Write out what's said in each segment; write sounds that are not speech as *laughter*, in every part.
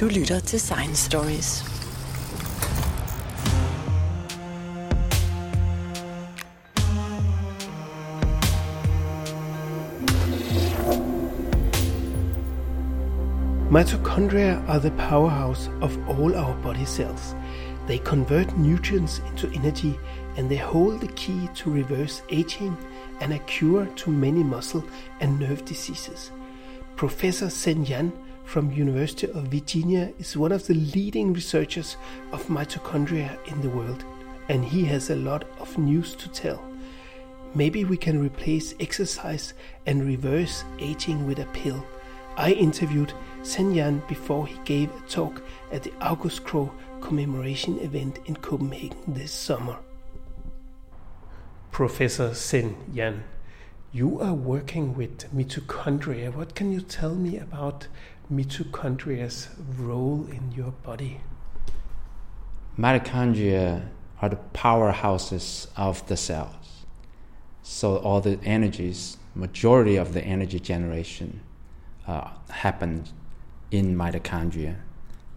Du lytter til Science Stories. Mitochondria are the powerhouse of all our body cells. They convert nutrients into energy and they hold the key to reverse aging and a cure to many muscle and nerve diseases. Professor Zhen Yan from University of Virginia is one of the leading researchers of mitochondria in the world and he has a lot of news to tell. Maybe we can replace exercise and reverse aging with a pill. I interviewed Zhen Yan before he gave a talk at the August Krogh commemoration event in Copenhagen this summer. Professor Zhen Yan, you are working with mitochondria. What can you tell me about mitochondria's role in your body? Mitochondria are the powerhouses of the cells. So all the energies, majority of the energy generation, uh, happens in mitochondria.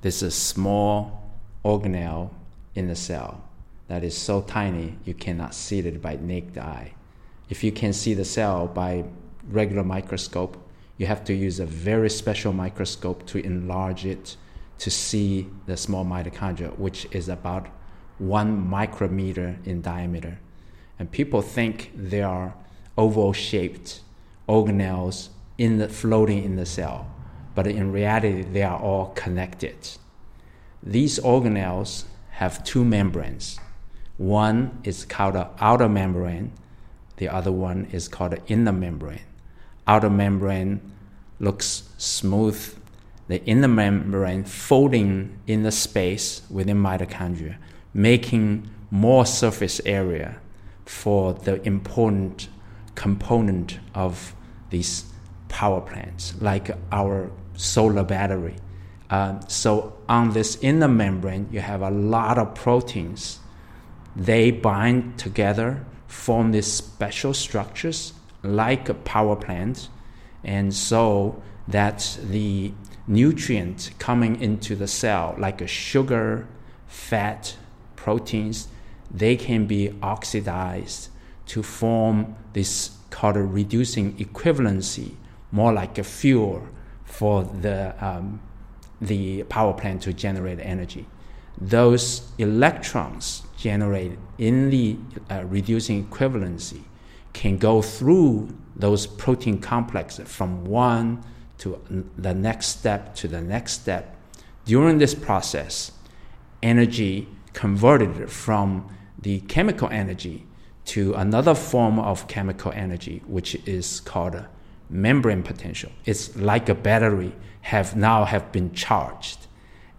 This is a small organelle in the cell that is so tiny you cannot see it by naked eye. If you can see the cell by regular microscope, you have to use a very special microscope to enlarge it to see the small mitochondria, which is about one micrometer in diameter. And people think they are oval shaped organelles in the, floating in the cell, but in reality, they are all connected. These organelles have two membranes. One is called the outer membrane, the other one is called the inner membrane. Outer membrane looks smooth, the inner membrane folding in the space within mitochondria, making more surface area for the important component of these power plants, like our solar battery. Uh, so on this inner membrane, you have a lot of proteins. They bind together, form these special structures like a power plant, and so that the nutrient coming into the cell, like a sugar, fat, proteins, they can be oxidized to form this called a reducing equivalency, more like a fuel for the, um, the power plant to generate energy. Those electrons generated in the uh, reducing equivalency can go through those protein complexes from one to the next step to the next step. During this process, energy converted from the chemical energy to another form of chemical energy, which is called membrane potential. It's like a battery have now have been charged,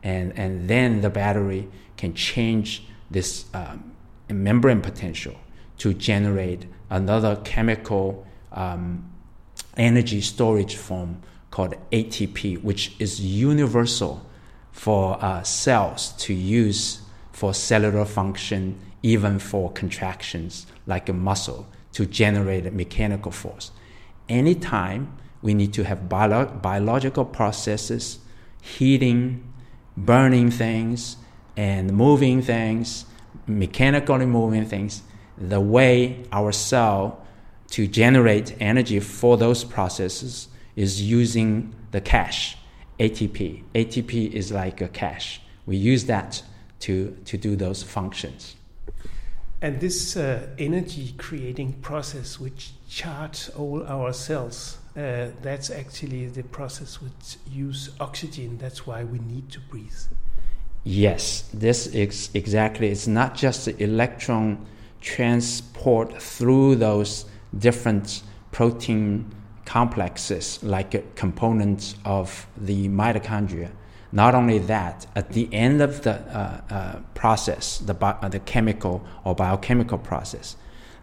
and and then the battery can change this um, membrane potential to generate another chemical um, energy storage form called ATP, which is universal for uh, cells to use for cellular function, even for contractions like a muscle to generate a mechanical force. Anytime we need to have bio- biological processes, heating, burning things, and moving things, mechanically moving things, the way our cell to generate energy for those processes is using the cash, ATP. ATP is like a cash. We use that to, to do those functions. And this uh, energy creating process, which charge all our cells, uh, that's actually the process which use oxygen. That's why we need to breathe. Yes, this is exactly. It's not just the electron transport through those different protein complexes, like components of the mitochondria not only that, at the end of the uh, uh, process, the, bi- uh, the chemical or biochemical process,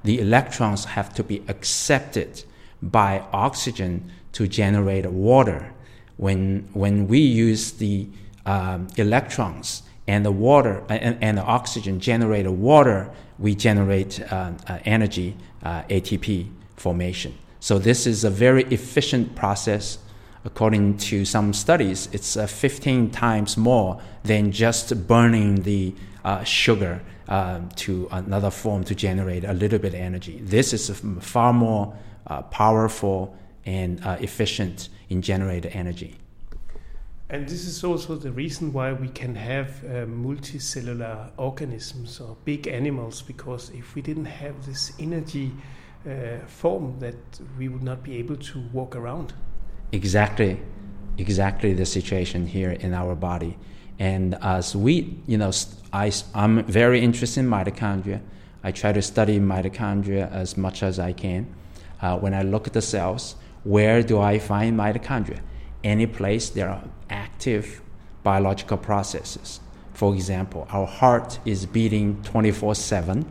the electrons have to be accepted by oxygen to generate water. When, when we use the um, electrons and the water and, and the oxygen generate water, we generate uh, uh, energy, uh, ATP formation. So this is a very efficient process according to some studies, it's uh, 15 times more than just burning the sugar to another form to generate a little bit of energy. This is far more powerful and efficient in generating energy. And this is also the reason why we can have uh, multicellular organisms or big animals, because if we didn't have this energy uh, form, that we would not be able to walk around. Exactly, exactly the situation here in our body. And as we, you know, I, I'm very interested in mitochondria. I try to study mitochondria as much as I can. Uh, when I look at the cells, where do I find mitochondria? Any place there are active biological processes. For example, our heart is beating 24 7.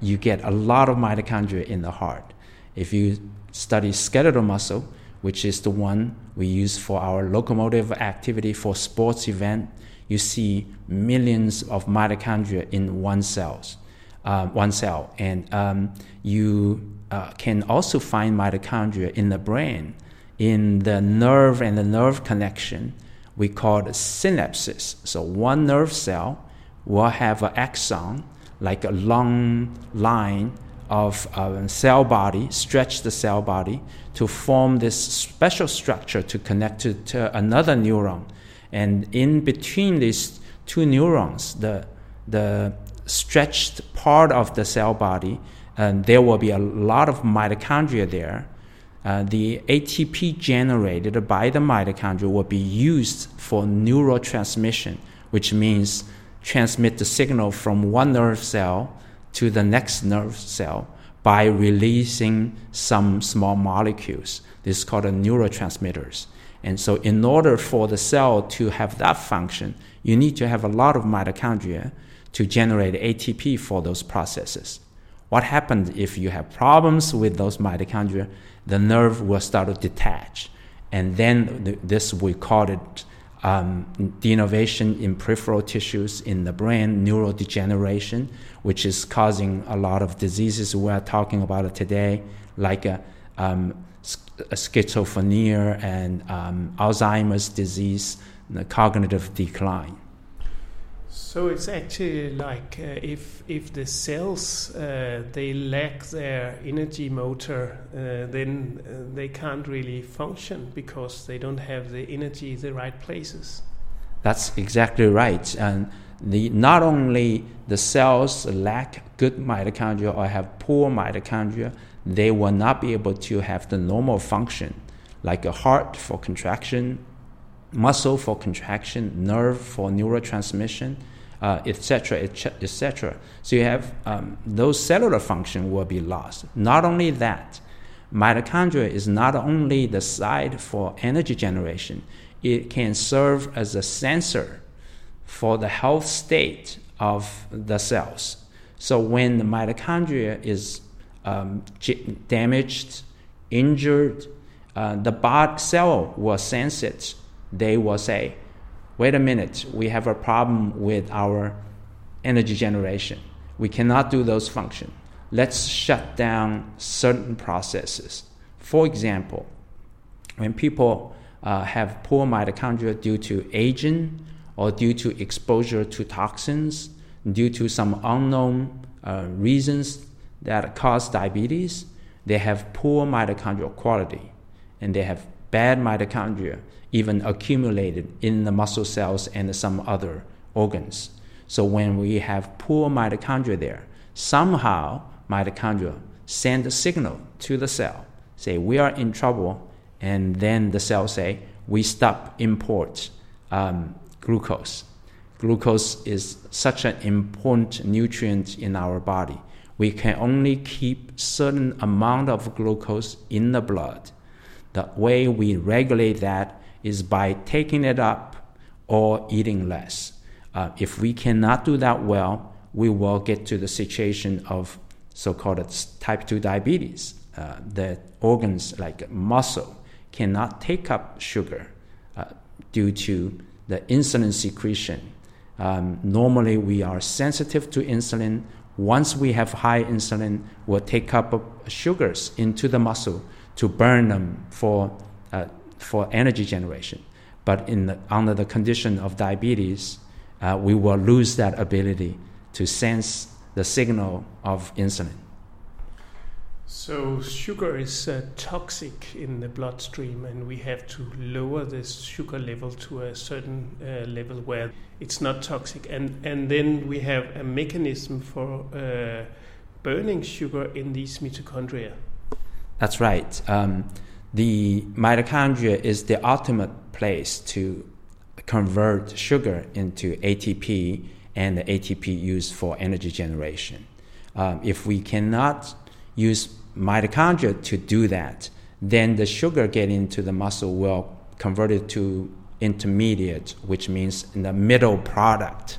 You get a lot of mitochondria in the heart. If you study skeletal muscle, which is the one we use for our locomotive activity for sports event, you see millions of mitochondria in one cells, uh, one cell, and um, you uh, can also find mitochondria in the brain, in the nerve and the nerve connection. We call it synapses. So one nerve cell will have an axon, like a long line of a cell body, stretch the cell body to form this special structure to connect to, to another neuron. And in between these two neurons, the, the stretched part of the cell body and there will be a lot of mitochondria there. Uh, the ATP generated by the mitochondria will be used for neurotransmission, which means transmit the signal from one nerve cell to the next nerve cell by releasing some small molecules. This is called neurotransmitters. And so, in order for the cell to have that function, you need to have a lot of mitochondria to generate ATP for those processes. What happens if you have problems with those mitochondria? The nerve will start to detach. And then this, we call it um, denervation in peripheral tissues in the brain, neurodegeneration, which is causing a lot of diseases we're talking about today, like um, schizophrenia and um, Alzheimer's disease, the cognitive decline. So it's actually like uh, if if the cells uh, they lack their energy motor, uh, then uh, they can't really function because they don't have the energy in the right places. That's exactly right. And the, not only the cells lack good mitochondria or have poor mitochondria, they will not be able to have the normal function, like a heart for contraction, muscle for contraction, nerve for neurotransmission etc., uh, etc. So you have um, those cellular function will be lost. Not only that, mitochondria is not only the site for energy generation, it can serve as a sensor for the health state of the cells. So when the mitochondria is um, damaged, injured, uh, the body cell will sense it. They will say, wait a minute, we have a problem with our energy generation. We cannot do those functions. Let's shut down certain processes. For example, when people uh, have poor mitochondria due to aging or due to exposure to toxins, due to some unknown uh, reasons that cause diabetes, they have poor mitochondrial quality and they have bad mitochondria even accumulated in the muscle cells and some other organs. So when we have poor mitochondria there, somehow mitochondria send a signal to the cell, say we are in trouble, and then the cell say we stop import um, glucose. Glucose is such an important nutrient in our body. We can only keep certain amount of glucose in the blood. The way we regulate that is by taking it up or eating less. Uh, if we cannot do that well, we will get to the situation of so-called type 2 diabetes. Uh, the organs like muscle cannot take up sugar uh, due to the insulin secretion. Um, normally, we are sensitive to insulin. Once we have high insulin, we'll take up sugars into the muscle to burn them for uh, for energy generation. But in the, under the condition of diabetes, uh, we will lose that ability to sense the signal of insulin. So, sugar is uh, toxic in the bloodstream, and we have to lower this sugar level to a certain uh, level where it's not toxic. And, and then we have a mechanism for uh, burning sugar in these mitochondria. That's right. Um, the mitochondria is the ultimate place to convert sugar into ATP and the ATP used for energy generation. Um, if we cannot use mitochondria to do that, then the sugar getting into the muscle will convert it to intermediate, which means in the middle product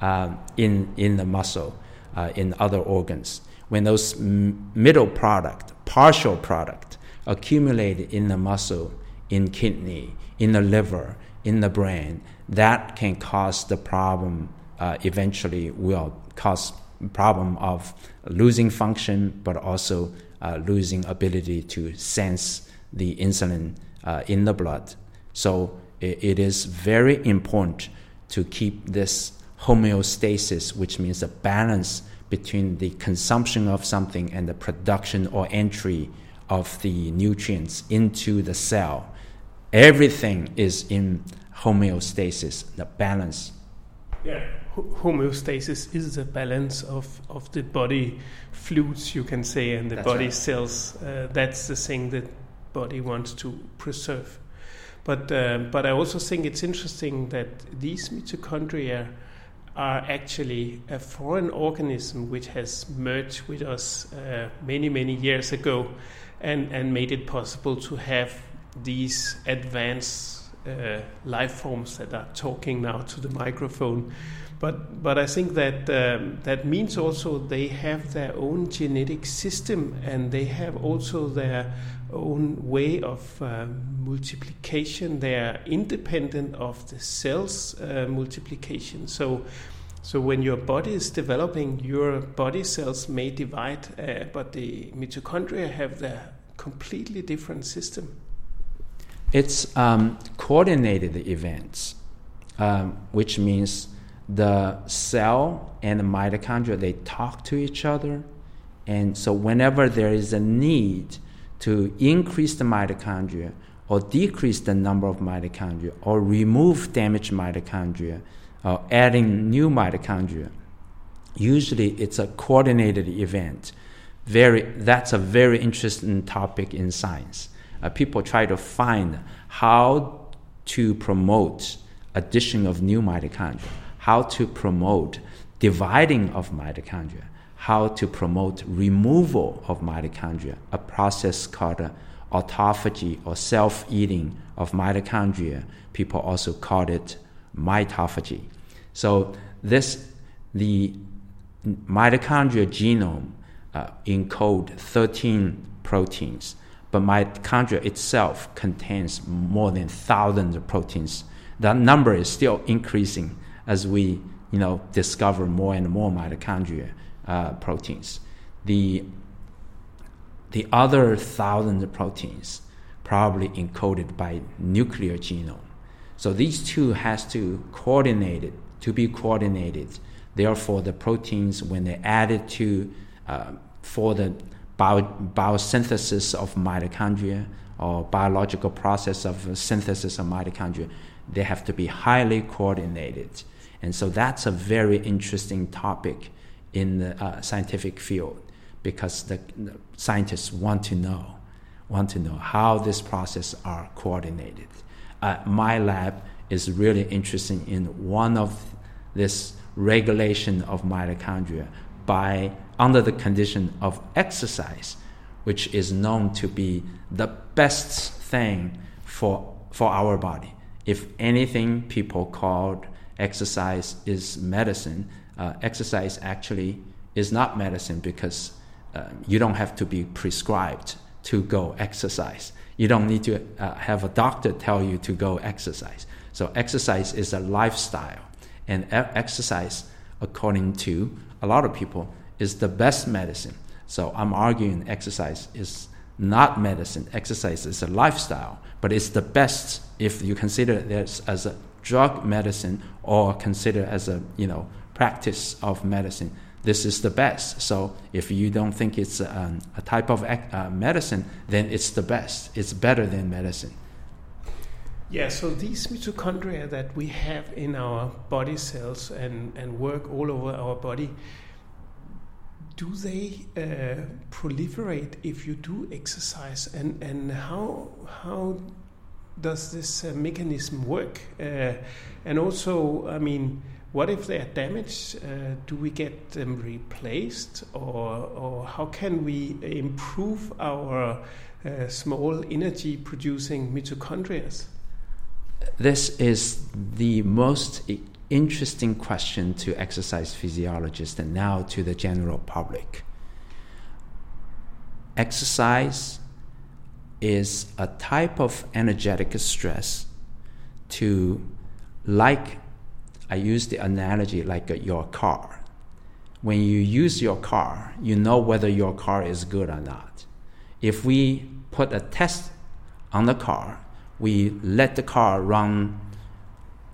uh, in, in the muscle, uh, in other organs. When those m- middle product, partial product, accumulate in the muscle, in kidney, in the liver, in the brain, that can cause the problem. Uh, eventually, will cause problem of losing function, but also uh, losing ability to sense the insulin uh, in the blood. So it, it is very important to keep this homeostasis, which means a balance between the consumption of something and the production or entry of the nutrients into the cell. Everything is in homeostasis, the balance. Yeah homeostasis is the balance of, of the body fluids, you can say, and the that's body right. cells. Uh, that's the thing that body wants to preserve. But uh, but I also think it's interesting that these mitochondria are actually a foreign organism which has merged with us uh, many many years ago, and and made it possible to have these advanced uh, life forms that are talking now to the microphone. But but I think that um, that means also they have their own genetic system and they have also their own way of uh, multiplication. They are independent of the cells uh, multiplication. So. So when your body is developing, your body cells may divide, uh, but the mitochondria have their completely different system. It's um, coordinated events, um, which means the cell and the mitochondria they talk to each other and so whenever there is a need to increase the mitochondria or decrease the number of mitochondria or remove damaged mitochondria or adding new mitochondria. Usually it's a coordinated event. Very that's a very interesting topic in science. Uh, people try to find how to promote addition of new mitochondria how to promote dividing of mitochondria, how to promote removal of mitochondria, a process called autophagy or self eating of mitochondria. People also call it mitophagy. So, this, the mitochondria genome uh, encode 13 proteins, but mitochondria itself contains more than thousands of proteins. That number is still increasing as we you know discover more and more mitochondria uh, proteins. The the other thousand proteins probably encoded by nuclear genome. So these two has to coordinate to be coordinated. Therefore, the proteins when they added to uh, for the bio, biosynthesis of mitochondria or biological process of synthesis of mitochondria, they have to be highly coordinated. And so that's a very interesting topic in the uh, scientific field because the, the, scientists want to know, want to know how this process are coordinated. Uh, my lab is really interested in one of this regulation of mitochondria by under the condition of exercise, which is known to be the best thing for for our body. If anything, people called exercise is medicine. Uh, exercise actually is not medicine because uh, you don't have to be prescribed to go exercise. You don't need to uh, have a doctor tell you to go exercise. So, exercise is a lifestyle. And exercise, according to a lot of people, is the best medicine. So, I'm arguing exercise is not medicine. Exercise is a lifestyle, but it's the best if you consider this as a drug medicine or consider as a you know practice of medicine. This is the best. So if you don't think it's a, um, a type of uh, medicine, then it's the best. It's better than medicine. Yeah, so these mitochondria that we have in our body cells and, and work all over our body, do they uh, proliferate if you do exercise? And, and how, how does this uh, mechanism work? Uh, and also, I mean, what if they are damaged? Uh, do we get them replaced, or, or how can we improve our uh, small energy producing mitochondria? This is the most interesting question to exercise physiologists and now to the general public. Exercise is a type of energetic stress to, like, I use the analogy like your car. When you use your car, you know whether your car is good or not. If we put a test on the car, we let the car run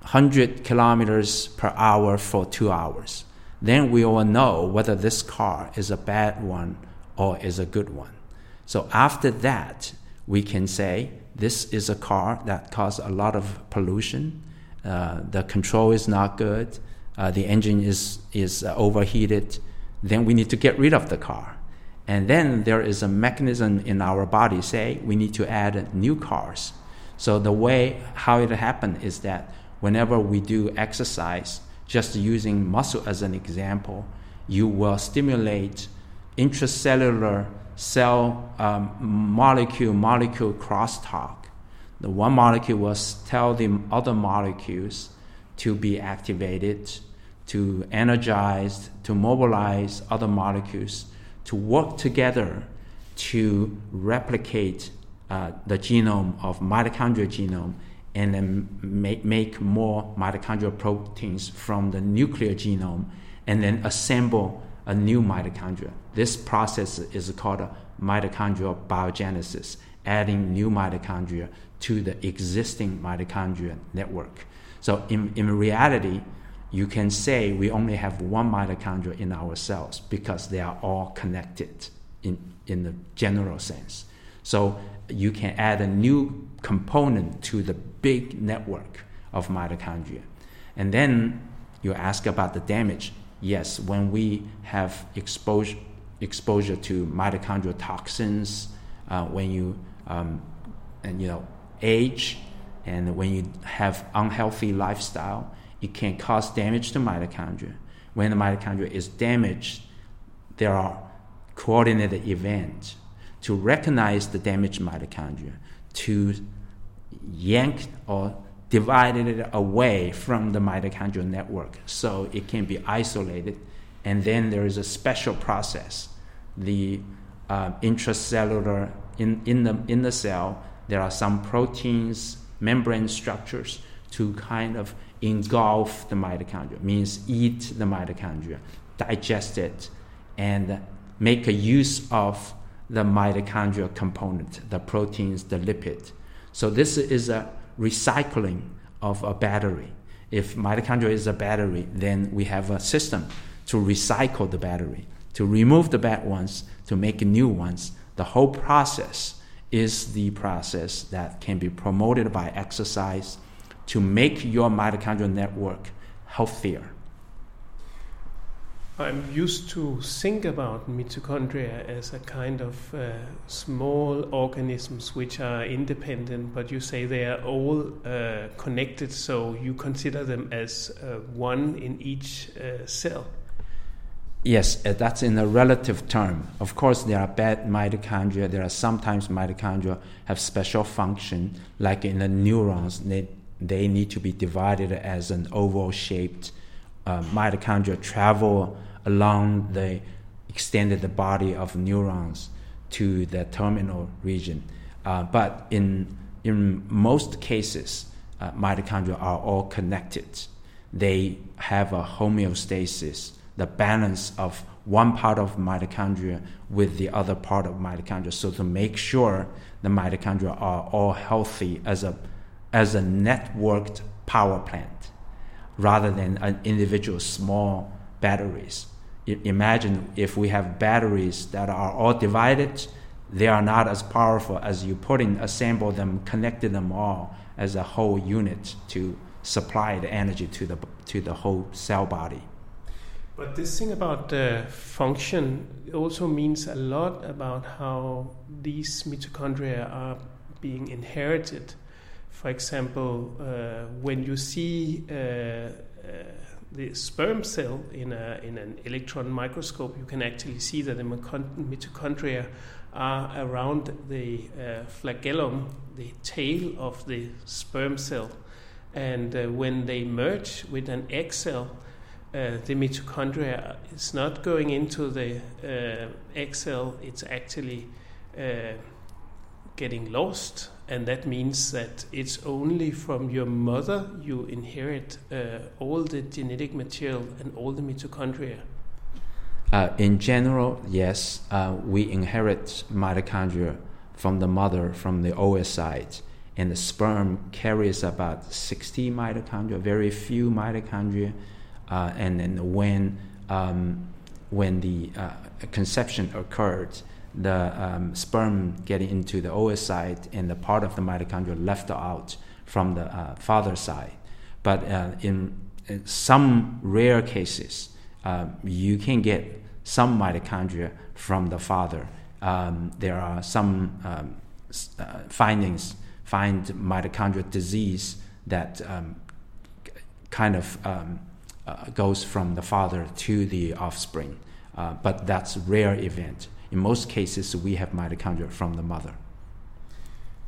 100 kilometers per hour for two hours. Then we will know whether this car is a bad one or is a good one. So after that, we can say this is a car that causes a lot of pollution. Uh, the control is not good. Uh, the engine is is uh, overheated. Then we need to get rid of the car. And then there is a mechanism in our body say we need to add new cars. So the way how it happened is that whenever we do exercise, just using muscle as an example, you will stimulate intracellular cell um, molecule molecule crosstalk. The one molecule will tell the other molecules to be activated, to energize, to mobilize other molecules to work together to replicate uh, the genome of mitochondrial genome and then make, make more mitochondrial proteins from the nuclear genome and then assemble a new mitochondria. This process is called mitochondrial biogenesis, adding new mitochondria to the existing mitochondrial network. So in, in reality, you can say we only have one mitochondria in our cells because they are all connected in, in the general sense. So you can add a new component to the big network of mitochondria. And then you ask about the damage. Yes, when we have exposure, exposure to mitochondrial toxins, uh, when you um, and you know age, and when you have unhealthy lifestyle, it can cause damage to mitochondria. When the mitochondria is damaged, there are coordinated events to recognize the damaged mitochondria, to yank or divide it away from the mitochondrial network so it can be isolated. And then there is a special process. The uh, intracellular, in, in, the, in the cell, there are some proteins, membrane structures to kind of engulf the mitochondria, means eat the mitochondria, digest it, and make a use of the mitochondrial component, the proteins, the lipid. So this is a recycling of a battery. If mitochondria is a battery, then we have a system to recycle the battery, to remove the bad ones, to make new ones. The whole process is the process that can be promoted by exercise to make your mitochondrial network healthier. I'm used to think about mitochondria as a kind of uh, small organisms which are independent, but you say they are all uh, connected, so you consider them as uh, one in each uh, cell. Yes, uh, that's in a relative term. Of course, there are bad mitochondria. There are sometimes mitochondria have special function, like in the neurons. They, they need to be divided as an oval shaped uh, mitochondria travel along the extended the body of neurons to the terminal region. Uh, but in, in most cases, uh, mitochondria are all connected. They have a homeostasis, the balance of one part of mitochondria with the other part of mitochondria. So to make sure the mitochondria are all healthy as a as a networked power plant, rather than an individual small batteries. I- imagine if we have batteries that are all divided, they are not as powerful as you put in, assemble them, connected them all as a whole unit to supply the energy to the to the whole cell body. But this thing about uh, function also means a lot about how these mitochondria are being inherited. For example, uh, when you see uh, uh, the sperm cell in, a, in an electron microscope, you can actually see that the mitochondria are around the uh, flagellum, the tail of the sperm cell. And uh, when they merge with an egg cell, uh, the mitochondria is not going into the uh, egg cell, it's actually uh, getting lost. And that means that it's only from your mother you inherit uh, all the genetic material and all the mitochondria. Uh, in general, yes, we inherit mitochondria from the mother, from the oocyte, and the sperm carries about 60 mitochondria, very few mitochondria uh, and then when um, when the uh, conception occurred, the um, sperm getting into the oocyte and the part of the mitochondria left out from the uh, father side. But uh, in, in, some rare cases, uh, you can get some mitochondria from the father. Um, there are some um, uh, findings find mitochondrial disease that um, kind of um, uh, goes from the father to the offspring. Uh, but that's rare event. In most cases, we have mitochondria from the mother.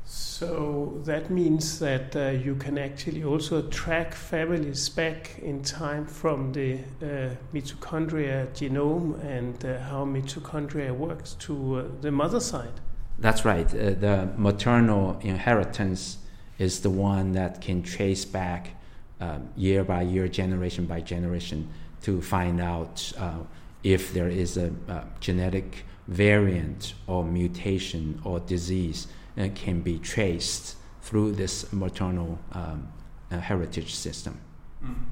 So that means that uh, you can actually also track families back in time from the uh, mitochondria genome and uh, how mitochondria works to uh, the mother side. That's right. Uh, the maternal inheritance is the one that can trace back um, year by year, generation by generation, to find out uh, if there is a, a, genetic variant or mutation or disease that can be traced through this maternal um, uh, heritage system. Mm-hmm.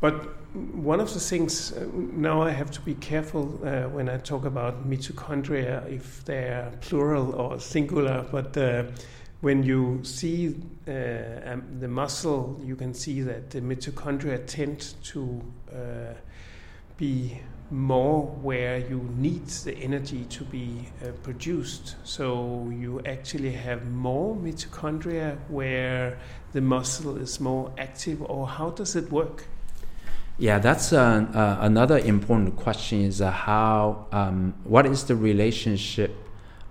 But one of the things uh, now I have to be careful uh, when I talk about mitochondria if they're plural or singular, but uh, when you see uh, um, the muscle, you can see that the mitochondria tend to uh, be more where you need the energy to be uh, produced. So you actually have more mitochondria where the muscle is more active, or how does it work? Yeah, that's uh, uh, another important question. Is uh, how um, what is the relationship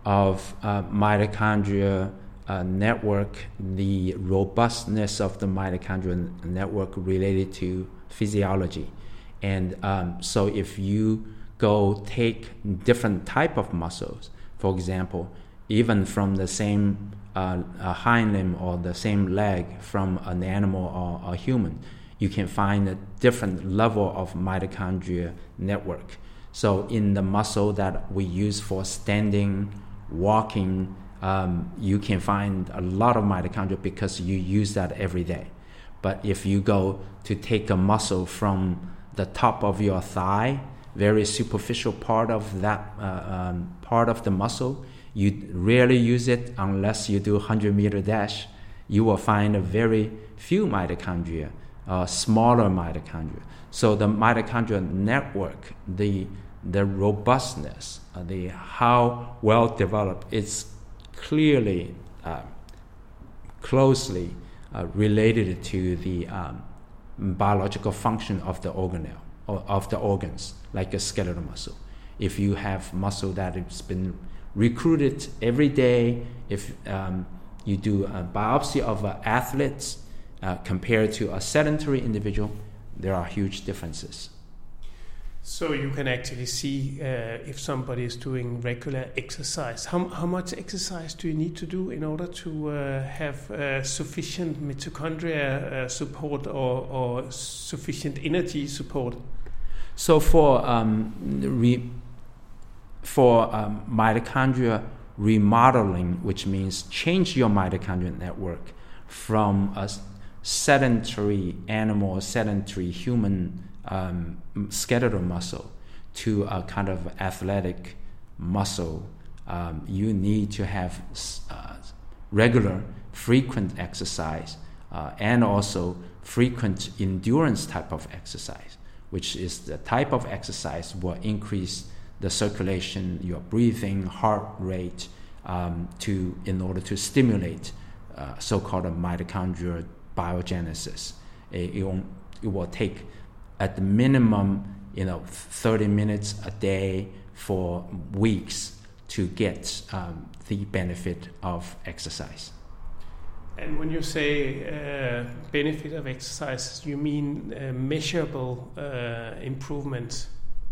of uh, mitochondria uh, network, the robustness of the mitochondrial network related to physiology. And um, so if you go take different type of muscles, for example, even from the same uh, hind limb or the same leg from an animal or a human, you can find a different level of mitochondria network. So in the muscle that we use for standing, walking, um, you can find a lot of mitochondria because you use that every day. But if you go to take a muscle from the top of your thigh, very superficial part of that uh, um, part of the muscle, you rarely use it unless you do 100 meter dash. You will find a very few mitochondria, uh, smaller mitochondria. So the mitochondrial network, the the robustness, uh, the how well developed, it's clearly uh, closely uh, related to the um, biological function of the organelle or of the organs, like a skeletal muscle. If you have muscle that has been recruited every day, if um, you do a biopsy of uh, athletes uh, compared to a sedentary individual, there are huge differences. So you can actually see uh, if somebody is doing regular exercise. How, how much exercise do you need to do in order to uh, have uh, sufficient mitochondria uh, support or, or sufficient energy support? So for um, re, for um, mitochondria remodeling, which means change your mitochondrial network from a sedentary animal, sedentary human um, skeletal muscle to a kind of athletic muscle, um, you need to have uh, regular, frequent exercise uh, and also frequent endurance type of exercise, which is the type of exercise will increase the circulation, your breathing, heart rate, um, to in order to stimulate uh, so-called mitochondrial biogenesis. It, it, will, it will take at the minimum, you know, 30 minutes a day for weeks to get um, the benefit of exercise. And when you say uh, benefit of exercise, you mean uh, measurable uh, improvements?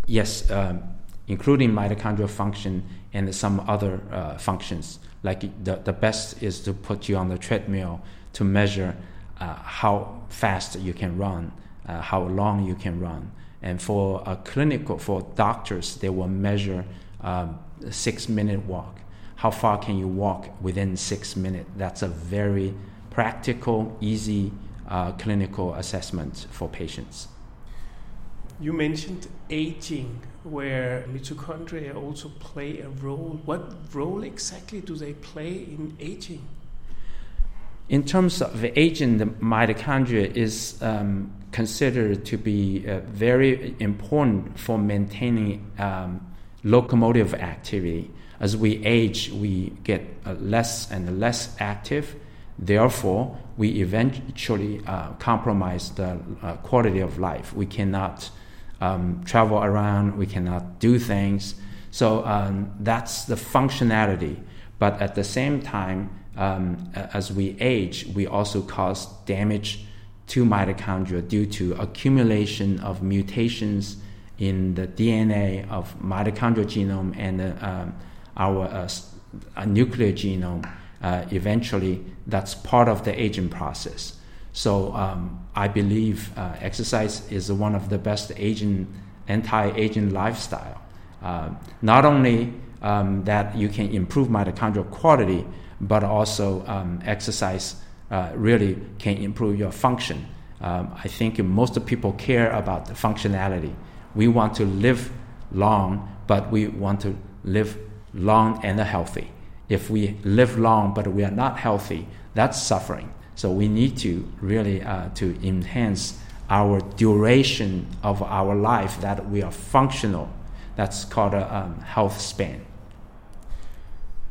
Yes, um, including mitochondrial function and some other uh, functions. Like the, the best is to put you on the treadmill to measure uh, how fast you can run, uh, how long you can run. And for a clinical, for doctors, they will measure um, six minute walk. How far can you walk within six minutes? That's a very practical, easy uh, clinical assessment for patients. You mentioned aging, where mitochondria also play a role. What role exactly do they play in aging? In terms of the aging, the mitochondria is um, considered to be uh, very important for maintaining um, locomotive activity. As we age, we get uh, less and less active. Therefore, we eventually uh, compromise the uh, quality of life. We cannot um, travel around, we cannot do things. So um, that's the functionality. But at the same time, um, as we age, we also cause damage to mitochondria due to accumulation of mutations in the DNA of mitochondrial genome and uh, our uh, nuclear genome. Uh, eventually, that's part of the aging process. So um, I believe uh, exercise is one of the best aging, anti-aging lifestyle. Uh, not only um, that you can improve mitochondrial quality, but also um, exercise uh, really can improve your function. Um, I think most people care about the functionality. We want to live long, but we want to live long and healthy. If we live long but we are not healthy, that's suffering. So we need to really uh, to enhance our duration of our life that we are functional. That's called a um, health span.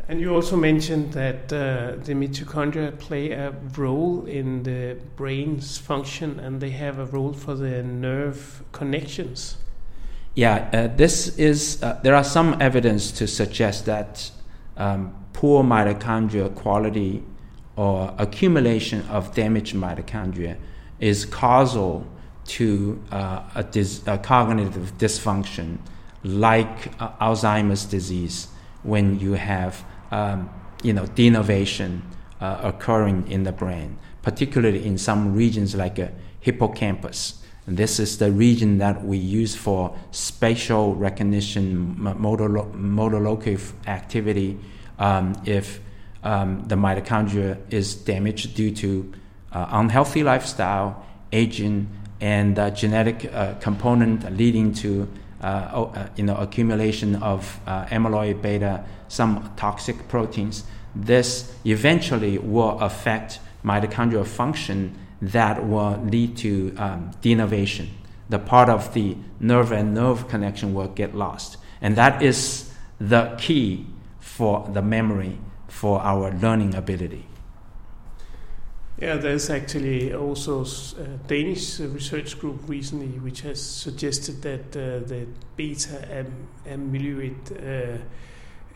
And you also mentioned that uh, the mitochondria play a role in the brain's function and they have a role for the nerve connections. Yeah, uh, this is, uh, there are some evidence to suggest that um, poor mitochondrial quality or accumulation of damaged mitochondria is causal to uh, a, dis- a, cognitive dysfunction like uh, Alzheimer's disease when you have um, you know, denervation uh, occurring in the brain, particularly in some regions like a hippocampus. And this is the region that we use for spatial recognition, motor, motor locative activity. Um, if um, the mitochondria is damaged due to uh, unhealthy lifestyle, aging, and uh, genetic uh, component leading to uh, uh, you know accumulation of uh, amyloid beta some toxic proteins. This eventually will affect mitochondrial function that will lead to um, denervation. The part of the nerve and nerve connection will get lost. And that is the key for the memory for our learning ability. Yeah, there's actually also a Danish research group recently which has suggested that uh, the beta amyloid uh,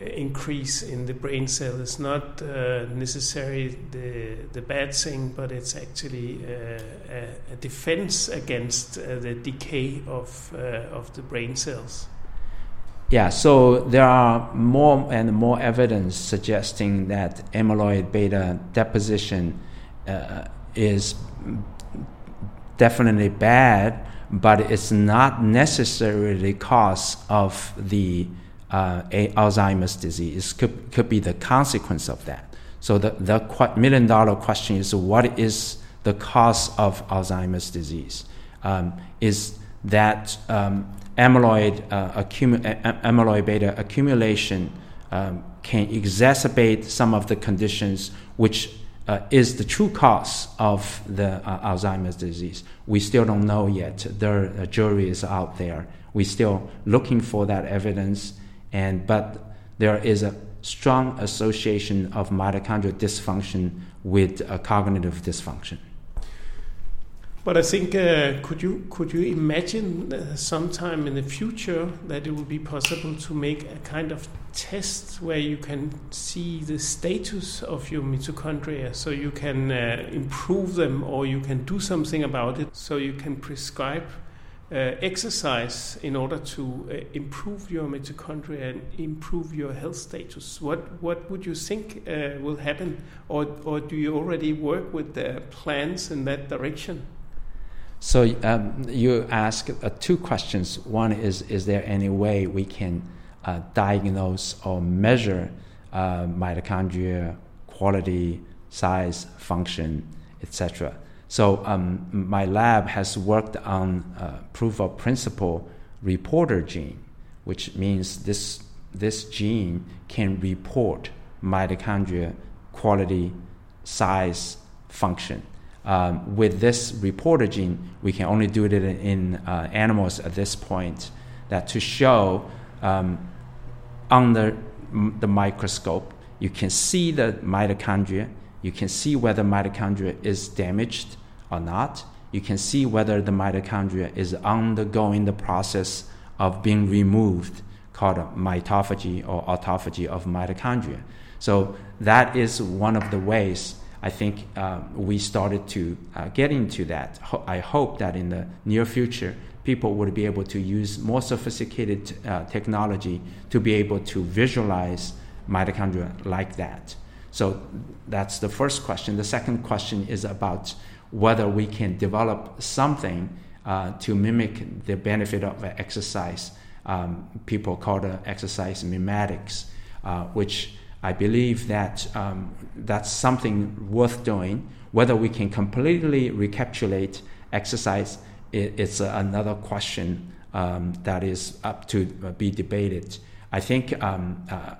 increase in the brain cell is not uh, necessarily the, the bad thing, but it's actually uh, a, a, defense against uh, the decay of, uh, of the brain cells. Yeah, so there are more and more evidence suggesting that amyloid beta deposition uh, is definitely bad, but it's not necessarily cause of the uh, Alzheimer's disease. Could, could be the consequence of that. So the, the million dollar question is what is the cause of Alzheimer's disease? Um, is that um, amyloid, uh, amyloid beta accumulation um, can exacerbate some of the conditions which uh, is the true cause of the uh, Alzheimer's disease. We still don't know yet. The jury is out there. We're still looking for that evidence, and but there is a strong association of mitochondrial dysfunction with cognitive dysfunction. But I think uh, could you could you imagine uh, sometime in the future that it will be possible to make a kind of test where you can see the status of your mitochondria, so you can uh, improve them or you can do something about it, so you can prescribe uh, exercise in order to uh, improve your mitochondria and improve your health status. What what would you think uh, will happen, or or do you already work with the plans in that direction? So um, you ask uh, two questions. One is, is there any way we can uh, diagnose or measure uh, mitochondria quality, size, function, etc. So um, my lab has worked on uh, proof of principle reporter gene, which means this this gene can report mitochondria quality, size, function. Um, with this reporter gene, we can only do it in, in uh, animals at this point. That to show um, under the microscope, you can see the mitochondria. You can see whether mitochondria is damaged or not. You can see whether the mitochondria is undergoing the process of being removed, called mitophagy or autophagy of mitochondria. So that is one of the ways I think uh, we started to uh, get into that. Ho- I hope that in the near future, people would be able to use more sophisticated uh, technology to be able to visualize mitochondria like that. So that's the first question. The second question is about whether we can develop something uh, to mimic the benefit of exercise. Um, people call the exercise mimetics, uh, which I believe that um, that's something worth doing. Whether we can completely recapitulate exercise, it, it's another question um, that is up to be debated. I think, um, uh,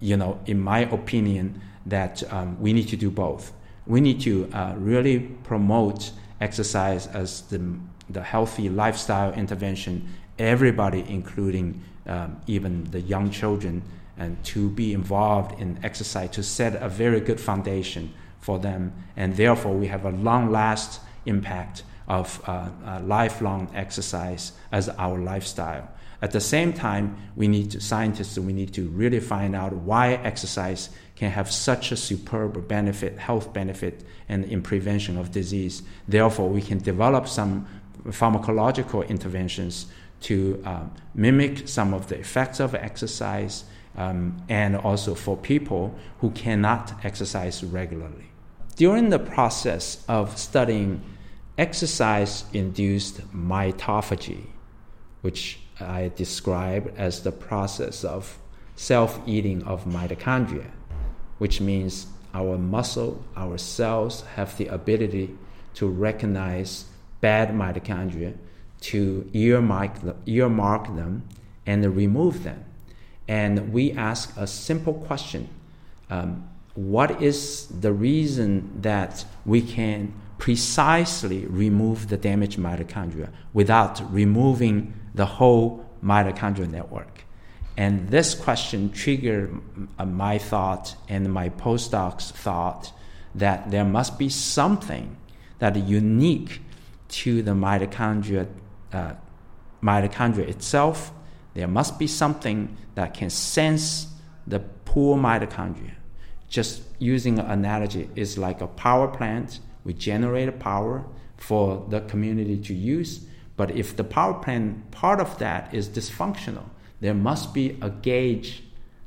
you know, in my opinion, that um, we need to do both. We need to uh, really promote exercise as the, the healthy lifestyle intervention. Everybody, including um, even the young children, and to be involved in exercise to set a very good foundation for them. And therefore, we have a long last impact of uh, uh, lifelong exercise as our lifestyle. At the same time, we need to, scientists, we need to really find out why exercise can have such a superb benefit, health benefit, and in prevention of disease. Therefore, we can develop some pharmacological interventions to uh, mimic some of the effects of exercise um, and also for people who cannot exercise regularly. During the process of studying exercise induced mitophagy, which I describe as the process of self eating of mitochondria, which means our muscle, our cells have the ability to recognize bad mitochondria, to earmark, earmark them, and remove them and we ask a simple question um, What is the reason that we can precisely remove the damaged mitochondria without removing the whole mitochondrial network? And this question triggered my thought and my postdoc's thought that there must be something that is unique to the mitochondria, uh, mitochondria itself there must be something that can sense the poor mitochondria. Just using an analogy is like a power plant. We generate power for the community to use. But if the power plant part of that is dysfunctional, there must be a gauge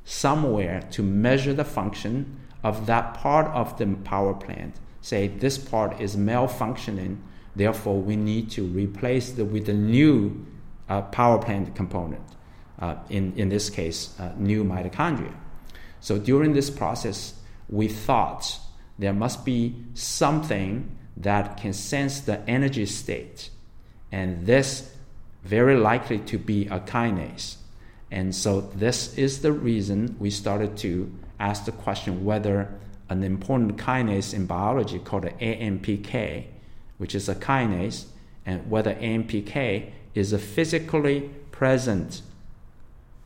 somewhere to measure the function of that part of the power plant. Say this part is malfunctioning, Therefore, we need to replace it with a new uh, power plant component. Uh, in, in this case, uh, new mitochondria. So during this process, we thought there must be something that can sense the energy state, and this very likely to be a kinase. And so this is the reason we started to ask the question whether an important kinase in biology called AMPK, which is a kinase, and whether AMPK is a physically present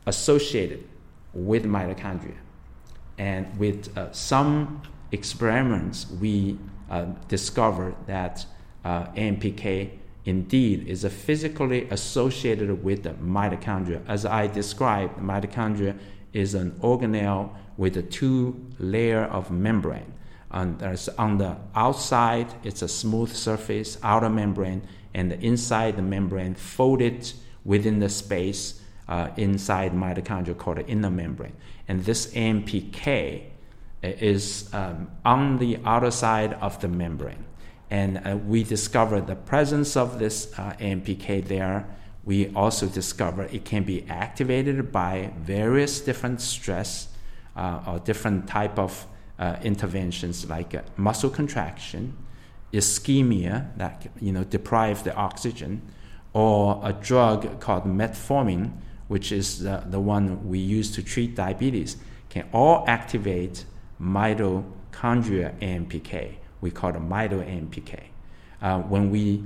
associated with mitochondria. And with uh, some experiments, we uh, discovered that uh, AMPK indeed is physically associated with the mitochondria. As I described, mitochondria is an organelle with a two layer of membrane. And there's on the outside, it's a smooth surface, outer membrane, and the inside the membrane folded within the space uh, inside mitochondria called the inner membrane. And this AMPK is um, on the outer side of the membrane. And uh, we discovered the presence of this uh, AMPK there. We also discovered it can be activated by various different stress uh, or different type of interventions like muscle contraction, ischemia that you know deprive the oxygen, or a drug called metformin, which is the, the one we use to treat diabetes, can all activate mitochondria AMPK. We call it mito AMPK. Uh, when we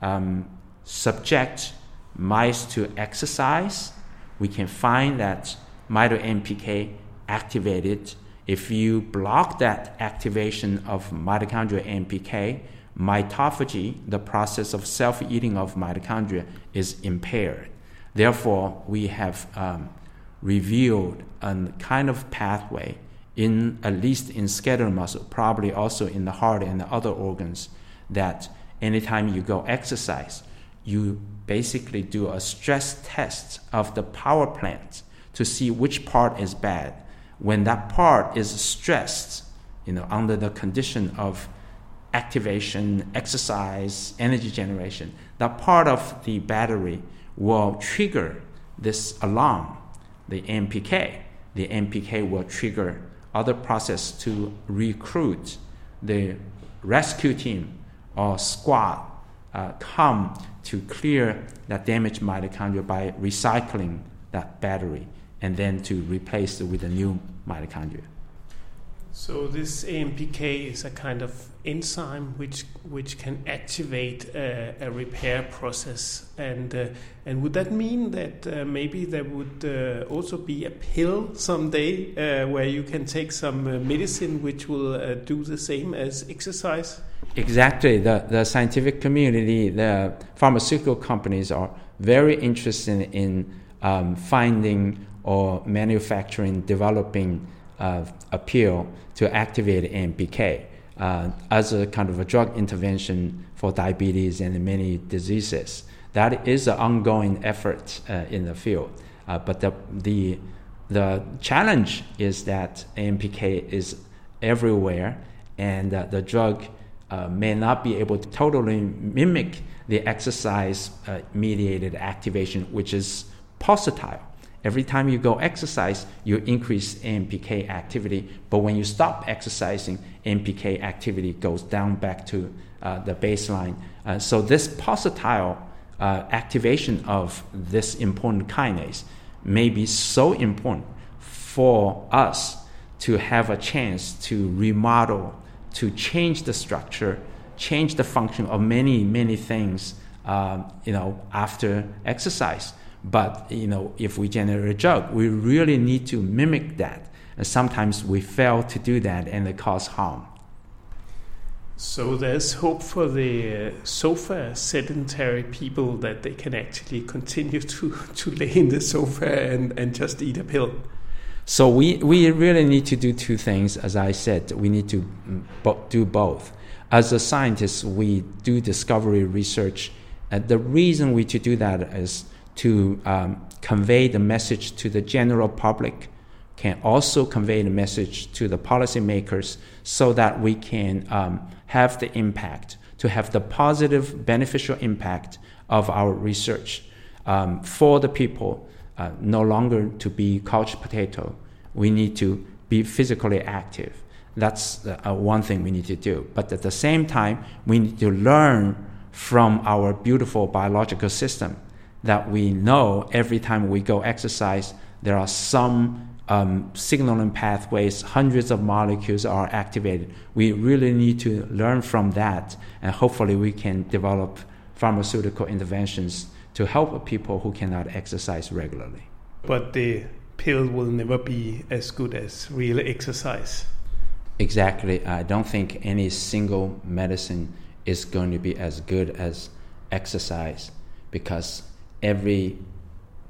um, subject mice to exercise, we can find that mito AMPK activated. If you block that activation of mitochondria AMPK, mitophagy, the process of self eating of mitochondria, is impaired. Therefore, we have um, revealed a kind of pathway in at least in skeletal muscle, probably also in the heart and the other organs, that anytime you go exercise, you basically do a stress test of the power plant to see which part is bad. When that part is stressed, you know, under the condition of activation, exercise, energy generation, that part of the battery will trigger this alarm, the AMPK. The AMPK will trigger other process to recruit the rescue team or squad uh, come to clear that damaged mitochondria by recycling that battery and then to replace it with a new mitochondria. So this AMPK is a kind of enzyme which which can activate a, a repair process, and uh, and would that mean that uh, maybe there would uh, also be a pill someday uh, where you can take some uh, medicine which will uh, do the same as exercise? Exactly. The the scientific community, the pharmaceutical companies are very interested in um, finding or manufacturing, developing uh, appeal to activate AMPK uh, as a kind of a drug intervention for diabetes and many diseases. That is an ongoing effort uh, in the field. Uh, but the, the, the challenge is that AMPK is everywhere and uh, the drug uh, may not be able to totally mimic the exercise mediated activation, which is pulsatile. Every time you go exercise, you increase AMPK activity. But when you stop exercising, AMPK activity goes down back to uh, the baseline. Uh, so this pulsatile uh, activation of this important kinase may be so important for us to have a chance to remodel, to change the structure, change the function of many, many things, uh, you know, after exercise. But you know, if we generate a drug, we really need to mimic that. And sometimes we fail to do that, and it cause harm. So there's hope for the sofa sedentary people that they can actually continue to, *laughs* to lay in the sofa and, and just eat a pill. So we, we really need to do two things. As I said, we need to mm, do both. As a scientist, we do discovery research. And the reason we to do that is to um, convey the message to the general public, can also convey the message to the policymakers so that we can um, have the impact to have the positive, beneficial impact of our research um, for the people, uh, no longer to be couch potato. We need to be physically active. That's uh, one thing we need to do. But at the same time, we need to learn from our beautiful biological system that we know every time we go exercise, there are some um, signaling pathways, hundreds of molecules are activated. We really need to learn from that, and hopefully, we can develop pharmaceutical interventions to help people who cannot exercise regularly. But the pill will never be as good as real exercise. Exactly. I don't think any single medicine is going to be as good as exercise because every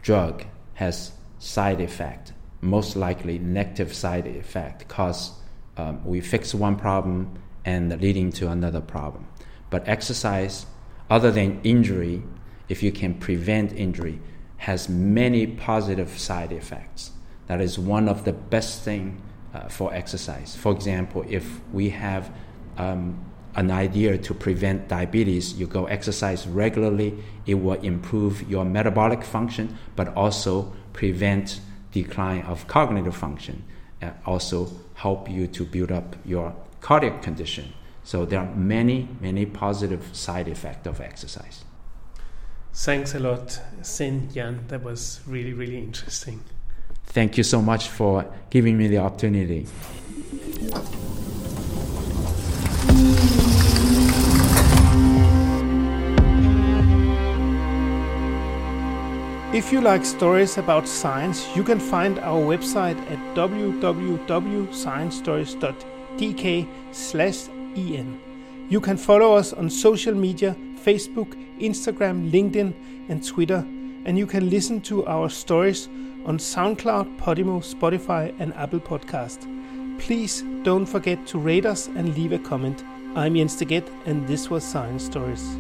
drug has side effect most likely negative side effect because um, we fix one problem and leading to another problem. But exercise, other than injury, if you can prevent injury, has many positive side effects. That is one of the best thing uh, for exercise. For example, if we have um, an idea to prevent diabetes, you go exercise regularly, it will improve your metabolic function, but also prevent decline of cognitive function and also help you to build up your cardiac condition. So there are many, many positive side effects of exercise. Thanks a lot, Zhen Yan. That was really, really interesting. Thank you so much for giving me the opportunity. If you like stories about science, you can find our website at www.sciencestories.dk/en. You can follow us on social media, Facebook, Instagram, LinkedIn, and Twitter, and you can listen to our stories on SoundCloud, Podimo, Spotify, and Apple Podcast. Please don't forget to rate us and leave a comment. I'm Jens Degett, and this was Science Stories.